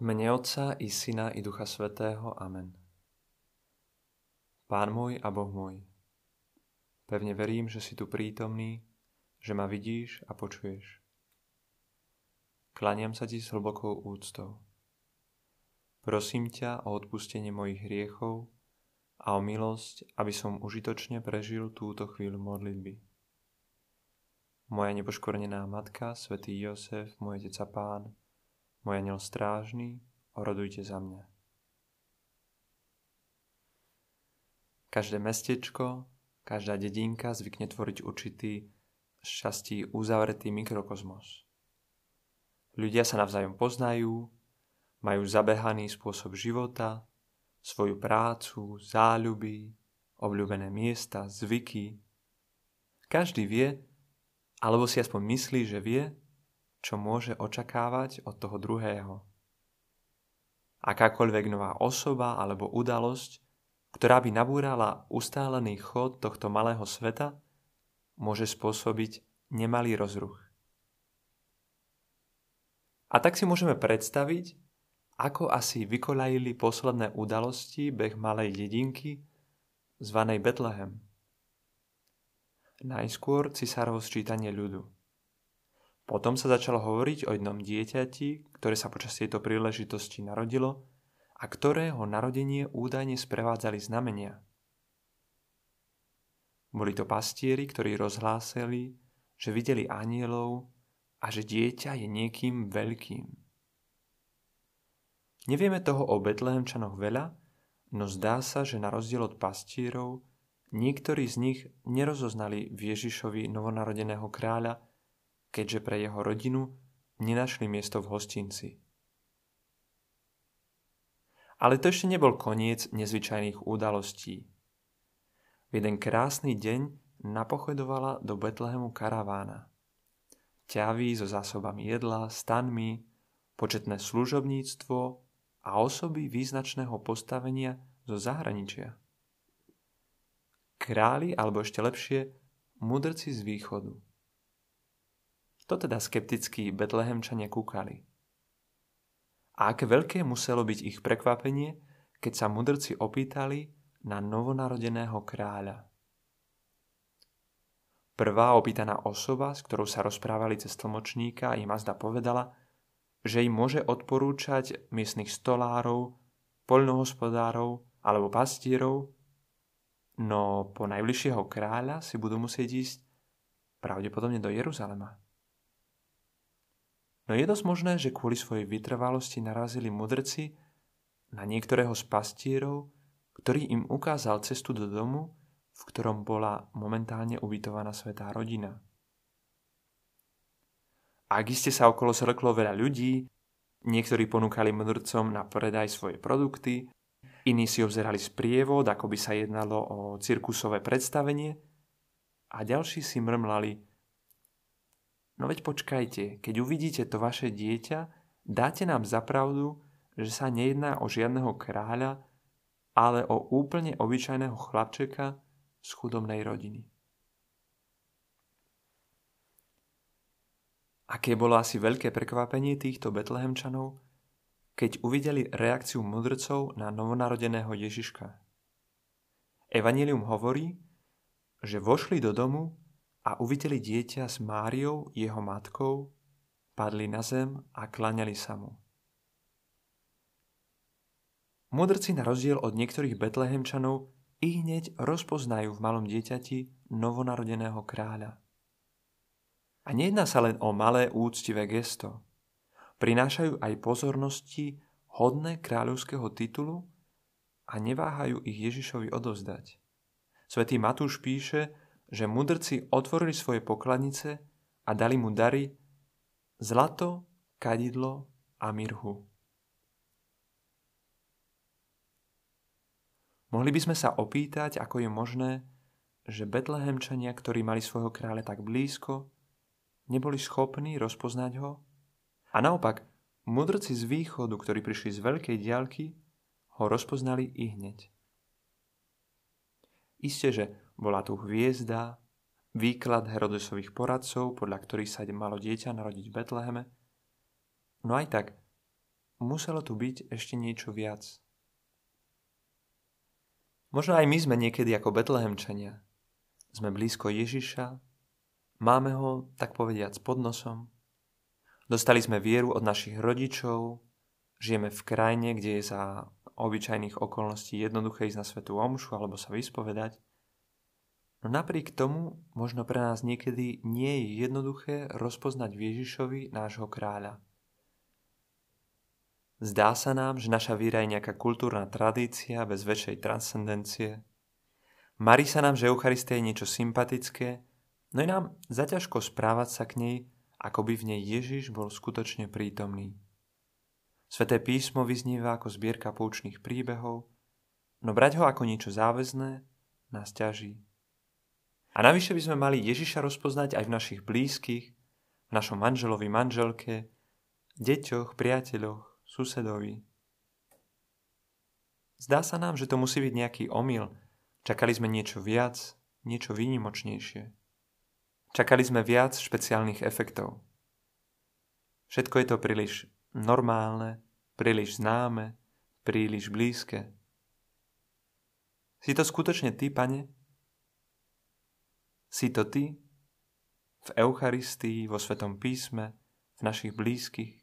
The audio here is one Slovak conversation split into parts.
Mene Otca i Syna i Ducha Svetého. Amen. Pán môj a Boh môj, pevne verím, že si tu prítomný, že ma vidíš a počuješ. Klaniam sa ti s hlbokou úctou. Prosím ťa o odpustenie mojich hriechov a o milosť, aby som užitočne prežil túto chvíľu modlitby. Moja nepoškornená matka, svätý Jozef, môj deca pán, môj aniel strážny, orodujte za mňa. Každé mestečko, každá dedinka zvykne tvoriť určitý šťastí uzavretý mikrokozmos. Ľudia sa navzájom poznajú, majú zabehaný spôsob života, svoju prácu, záľuby, obľúbené miesta, zvyky. Každý vie, alebo si aspoň myslí, že vie, čo môže očakávať od toho druhého. Akákoľvek nová osoba alebo udalosť, ktorá by nabúrala ustálený chod tohto malého sveta, môže spôsobiť nemalý rozruch. A tak si môžeme predstaviť, ako asi vykolajili posledné udalosti beh malej dedinky zvanej Betlehem. Najskôr cisárovo sčítanie ľudu – potom sa začalo hovoriť o jednom dieťati, ktoré sa počas tejto príležitosti narodilo a ktorého narodenie údajne sprevádzali znamenia. Boli to pastieri, ktorí rozhlásili, že videli anielov a že dieťa je niekým veľkým. Nevieme toho o Betlehemčanoch veľa, no zdá sa, že na rozdiel od pastierov, niektorí z nich nerozoznali Ježišovi novonarodeného kráľa keďže pre jeho rodinu nenašli miesto v hostinci. Ale to ešte nebol koniec nezvyčajných udalostí. V jeden krásny deň napochodovala do Betlehemu karavána. Ťaví so zásobami jedla, stanmi, početné služobníctvo a osoby význačného postavenia zo zahraničia. Králi, alebo ešte lepšie, mudrci z východu – to teda skeptickí betlehemčania kúkali. A aké veľké muselo byť ich prekvapenie, keď sa mudrci opýtali na novonarodeného kráľa. Prvá opýtaná osoba, s ktorou sa rozprávali cez tlmočníka, im Mazda povedala, že im môže odporúčať miestnych stolárov, poľnohospodárov alebo pastierov, no po najbližšieho kráľa si budú musieť ísť pravdepodobne do Jeruzalema. No je dosť možné, že kvôli svojej vytrvalosti narazili mudrci na niektorého z pastierov, ktorý im ukázal cestu do domu, v ktorom bola momentálne ubytovaná svetá rodina. Ak iste sa okolo zreklo veľa ľudí, niektorí ponúkali mudrcom na predaj svoje produkty, iní si obzerali sprievod, ako by sa jednalo o cirkusové predstavenie a ďalší si mrmlali – No veď počkajte, keď uvidíte to vaše dieťa, dáte nám zapravdu, že sa nejedná o žiadneho kráľa, ale o úplne obyčajného chlapčeka z chudobnej rodiny. Aké bolo asi veľké prekvapenie týchto betlehemčanov, keď uvideli reakciu mudrcov na novonarodeného Ježiška. Evangelium hovorí, že vošli do domu a uvideli dieťa s Máriou, jeho matkou, padli na zem a klaňali sa mu. Mudrci na rozdiel od niektorých betlehemčanov i hneď rozpoznajú v malom dieťati novonarodeného kráľa. A nejedná sa len o malé úctivé gesto. Prinášajú aj pozornosti hodné kráľovského titulu a neváhajú ich Ježišovi odovzdať. Svetý Matúš píše, že mudrci otvorili svoje pokladnice a dali mu dary zlato, kadidlo a mirhu. Mohli by sme sa opýtať, ako je možné, že Betlehemčania, ktorí mali svojho kráľa tak blízko, neboli schopní rozpoznať ho? A naopak, mudrci z východu, ktorí prišli z veľkej diaľky, ho rozpoznali i hneď. Isté, že bola tu hviezda, výklad Herodesových poradcov, podľa ktorých sa malo dieťa narodiť v Betleheme. No aj tak, muselo tu byť ešte niečo viac. Možno aj my sme niekedy ako Betlehemčania. Sme blízko Ježiša, máme ho, tak povediac, pod nosom. Dostali sme vieru od našich rodičov, žijeme v krajine, kde je za obyčajných okolností jednoduché ísť na svetú omšu alebo sa vyspovedať. No napriek tomu možno pre nás niekedy nie je jednoduché rozpoznať Ježišovi nášho kráľa. Zdá sa nám, že naša víra je nejaká kultúrna tradícia bez väčšej transcendencie. Marí sa nám, že Eucharistia je niečo sympatické, no je nám zaťažko správať sa k nej, ako by v nej Ježiš bol skutočne prítomný. Sveté písmo vyznieva ako zbierka poučných príbehov, no brať ho ako niečo záväzné nás ťaží. A navyše by sme mali Ježiša rozpoznať aj v našich blízkych, v našom manželovi, manželke, deťoch, priateľoch, susedovi. Zdá sa nám, že to musí byť nejaký omyl. Čakali sme niečo viac, niečo výnimočnejšie. Čakali sme viac špeciálnych efektov. Všetko je to príliš normálne, príliš známe, príliš blízke. Si to skutočne ty, pane? Si to ty? V Eucharistii, vo Svetom písme, v našich blízkych?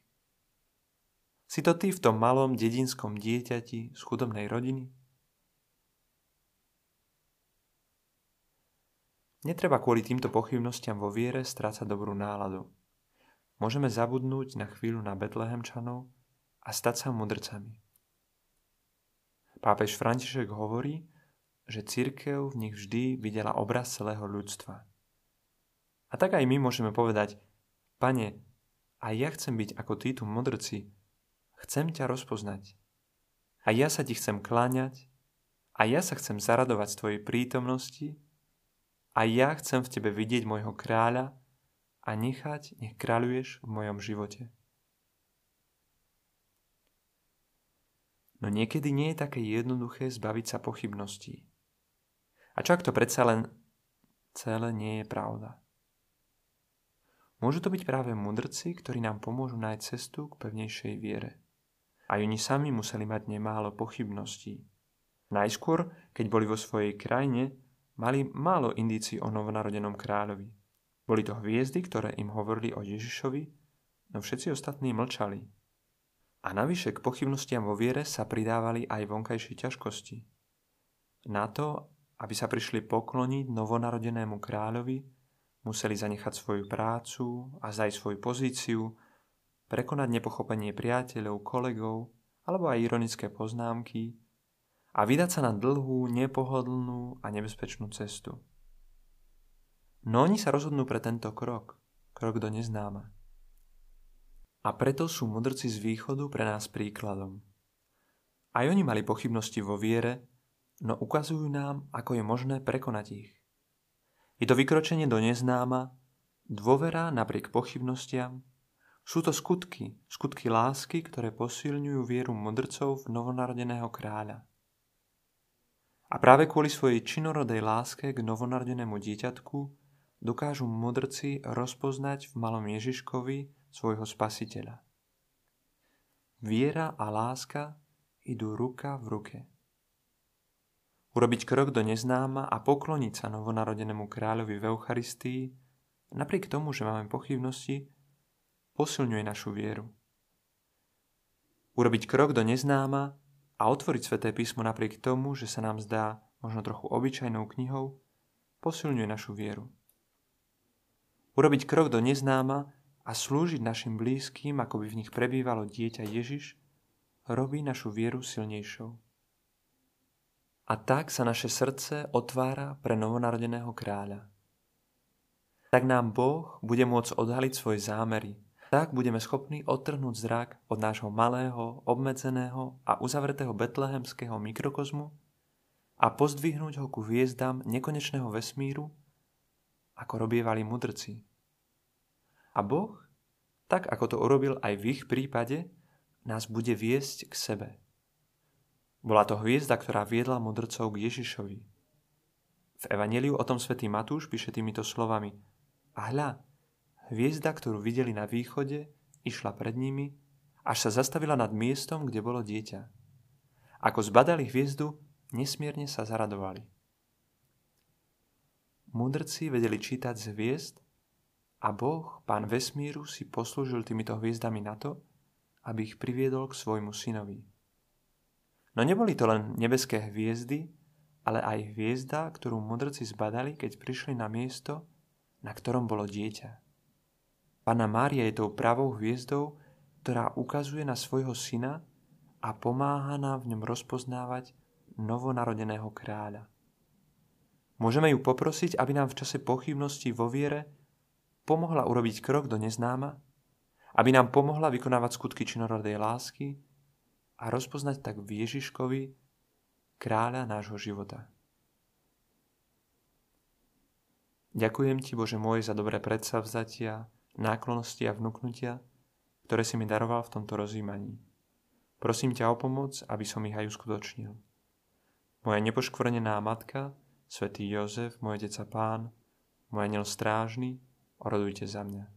Si to ty v tom malom dedinskom dieťati z chudobnej rodiny? Netreba kvôli týmto pochybnostiam vo viere strácať dobrú náladu. Môžeme zabudnúť na chvíľu na Betlehemčanov a stať sa mudrcami. Pápež František hovorí, že církev v nich vždy videla obraz celého ľudstva. A tak aj my môžeme povedať, Pane, aj ja chcem byť ako títo mudrci, chcem ťa rozpoznať. A ja sa ti chcem kláňať, a ja sa chcem zaradovať z tvojej prítomnosti, a ja chcem v tebe vidieť môjho kráľa a nechať, nech kráľuješ v mojom živote. No niekedy nie je také jednoduché zbaviť sa pochybností. A čo ak to predsa len celé nie je pravda? Môžu to byť práve mudrci, ktorí nám pomôžu nájsť cestu k pevnejšej viere. A oni sami museli mať nemálo pochybností. Najskôr, keď boli vo svojej krajine, mali málo indícií o novonarodenom kráľovi. Boli to hviezdy, ktoré im hovorili o Ježišovi, no všetci ostatní mlčali. A navyše k pochybnostiam vo viere sa pridávali aj vonkajšie ťažkosti. Na to, aby sa prišli pokloniť novonarodenému kráľovi, museli zanechať svoju prácu a zaj svoju pozíciu, prekonať nepochopenie priateľov, kolegov alebo aj ironické poznámky a vydať sa na dlhú, nepohodlnú a nebezpečnú cestu. No oni sa rozhodnú pre tento krok, krok do neznáma. A preto sú mudrci z východu pre nás príkladom. Aj oni mali pochybnosti vo viere, no ukazujú nám, ako je možné prekonať ich. Je to vykročenie do neznáma, dôvera napriek pochybnostiam, sú to skutky, skutky lásky, ktoré posilňujú vieru mudrcov v novonarodeného kráľa. A práve kvôli svojej činorodej láske k novonarodenému dieťatku dokážu mudrci rozpoznať v malom Ježiškovi svojho spasiteľa. Viera a láska idú ruka v ruke. Urobiť krok do neznáma a pokloniť sa novonarodenému kráľovi v Eucharistii, napriek tomu, že máme pochybnosti, posilňuje našu vieru. Urobiť krok do neznáma a otvoriť sveté písmo napriek tomu, že sa nám zdá možno trochu obyčajnou knihou, posilňuje našu vieru. Urobiť krok do neznáma a slúžiť našim blízkym, ako by v nich prebývalo dieťa Ježiš, robí našu vieru silnejšou. A tak sa naše srdce otvára pre novonarodeného kráľa. Tak nám Boh bude môcť odhaliť svoje zámery, tak budeme schopní odtrhnúť zrak od nášho malého, obmedzeného a uzavretého betlehemského mikrokozmu a pozdvihnúť ho ku hviezdám nekonečného vesmíru, ako robievali mudrci. A Boh, tak ako to urobil aj v ich prípade, nás bude viesť k sebe. Bola to hviezda, ktorá viedla mudrcov k Ježišovi. V Evangeliu o tom svätý Matúš píše týmito slovami A hľa, Hviezda, ktorú videli na východe, išla pred nimi až sa zastavila nad miestom, kde bolo dieťa. Ako zbadali hviezdu, nesmierne sa zaradovali. Mudrci vedeli čítať z hviezd a Boh, pán vesmíru, si poslúžil týmito hviezdami na to, aby ich priviedol k svojmu synovi. No neboli to len nebeské hviezdy, ale aj hviezda, ktorú mudrci zbadali, keď prišli na miesto, na ktorom bolo dieťa. Pana Mária je tou pravou hviezdou, ktorá ukazuje na svojho syna a pomáha nám v ňom rozpoznávať novonarodeného kráľa. Môžeme ju poprosiť, aby nám v čase pochybnosti vo viere pomohla urobiť krok do neznáma, aby nám pomohla vykonávať skutky činorodej lásky a rozpoznať tak v Ježiškovi kráľa nášho života. Ďakujem Ti, Bože môj, za dobré predsavzatia, náklonosti a vnúknutia, ktoré si mi daroval v tomto rozjímaní. Prosím ťa o pomoc, aby som ich aj uskutočnil. Moja nepoškvrnená matka, svätý Jozef, môj deca pán, môj aniel strážny, orodujte za mňa.